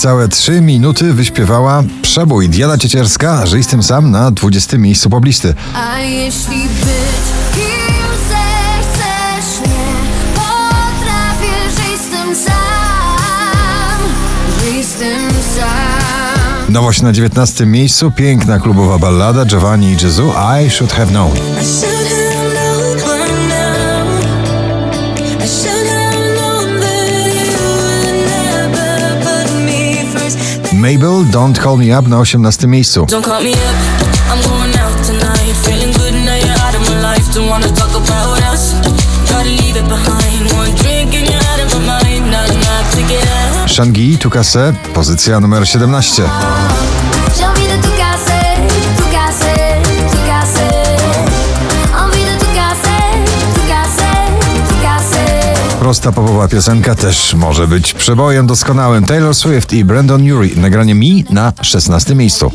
niecałe 3 minuty wyśpiewała przebój Diana Ciecierska, że jestem sam na 20 miejscu poblisty. A jeśli być kim zechcesz, nie potrafię, że jestem sam, że jestem sam. Nowość na 19 miejscu, piękna klubowa ballada Giovanni i Jezu, I Should Have Known. I should have known of my mind. Not enough to get out. Shangi, Tukase, pozycja numer 17. Prosta popowa piosenka też może być przebojem doskonałym. Taylor Swift i Brandon Urie. Nagranie Mi na 16 miejscu.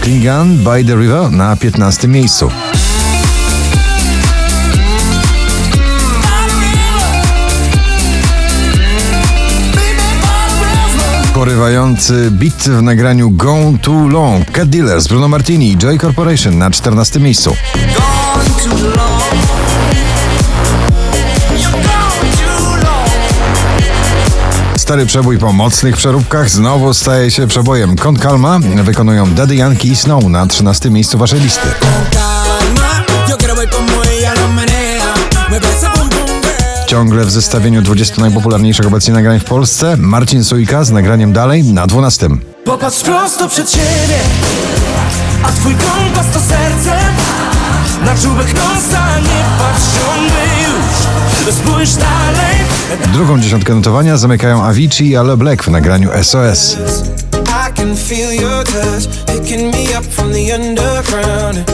Klingan by the River na 15 miejscu. Porywający beat w nagraniu Gone Too Long. Cat Dealers, Bruno Martini i Joy Corporation na 14 miejscu. Stary przebój po mocnych przeróbkach znowu staje się przebojem. Con Calma wykonują Daddy Yankee i Snow na 13 miejscu waszej listy. Ciągle w zestawieniu 20 najpopularniejszych obecnie nagrań w Polsce Marcin Sujka z nagraniem dalej na 12. Popatrz prosto przed siebie, a twój kompas to serce. Na czubek nosa nie patrz już. Spójrz dalej. Drugą dziesiątkę notowania zamykają Avicii i Ale Black w nagraniu SOS. I can feel your touch picking me up from the underground.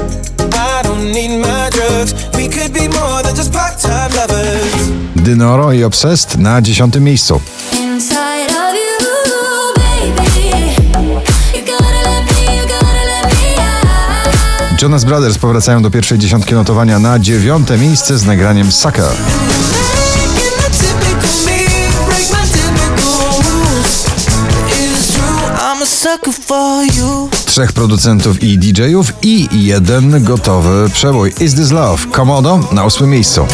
Don't need my drugs. We could be more than just part-time lovers. Dynoro i Obsessed na 10 miejscu. Jonas Brothers powracają do pierwszej dziesiątki notowania na dziewiąte miejsce z nagraniem Sucker. Trzech producentów i DJ-ów i jeden gotowy przebój. Is This Love? Komodo na ósmym miejscu.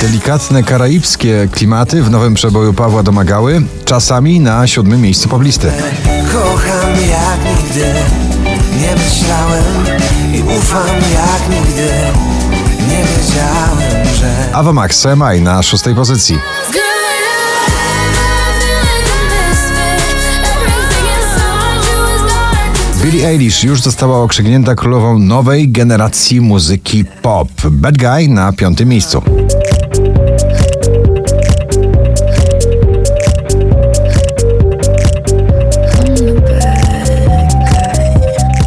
Delikatne karaibskie klimaty w nowym przeboju Pawła Domagały, czasami na siódmym miejscu poblisty. Kocham jak nigdy, nie myślałem i ufam jak nigdy. Nie wiedziałem, Ava Max CMI na szóstej pozycji. Billie Eilish już została okrzyknięta królową nowej generacji muzyki pop. Bad Guy na piątym miejscu.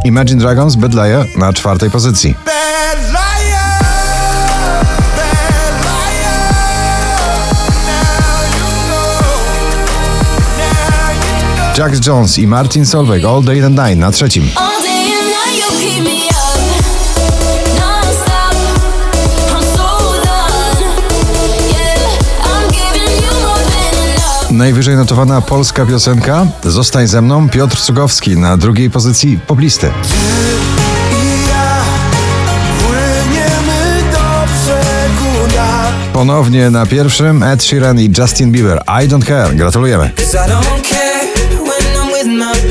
Imagine Dragons Bad Liar na czwartej pozycji. Jax Jones i Martin Solveig All Day and Night na trzecim. Najwyżej notowana polska piosenka Zostań ze mną Piotr Cugowski na drugiej pozycji poblisty. Ponownie na pierwszym Ed Sheeran i Justin Bieber I Don't Care. Gratulujemy. My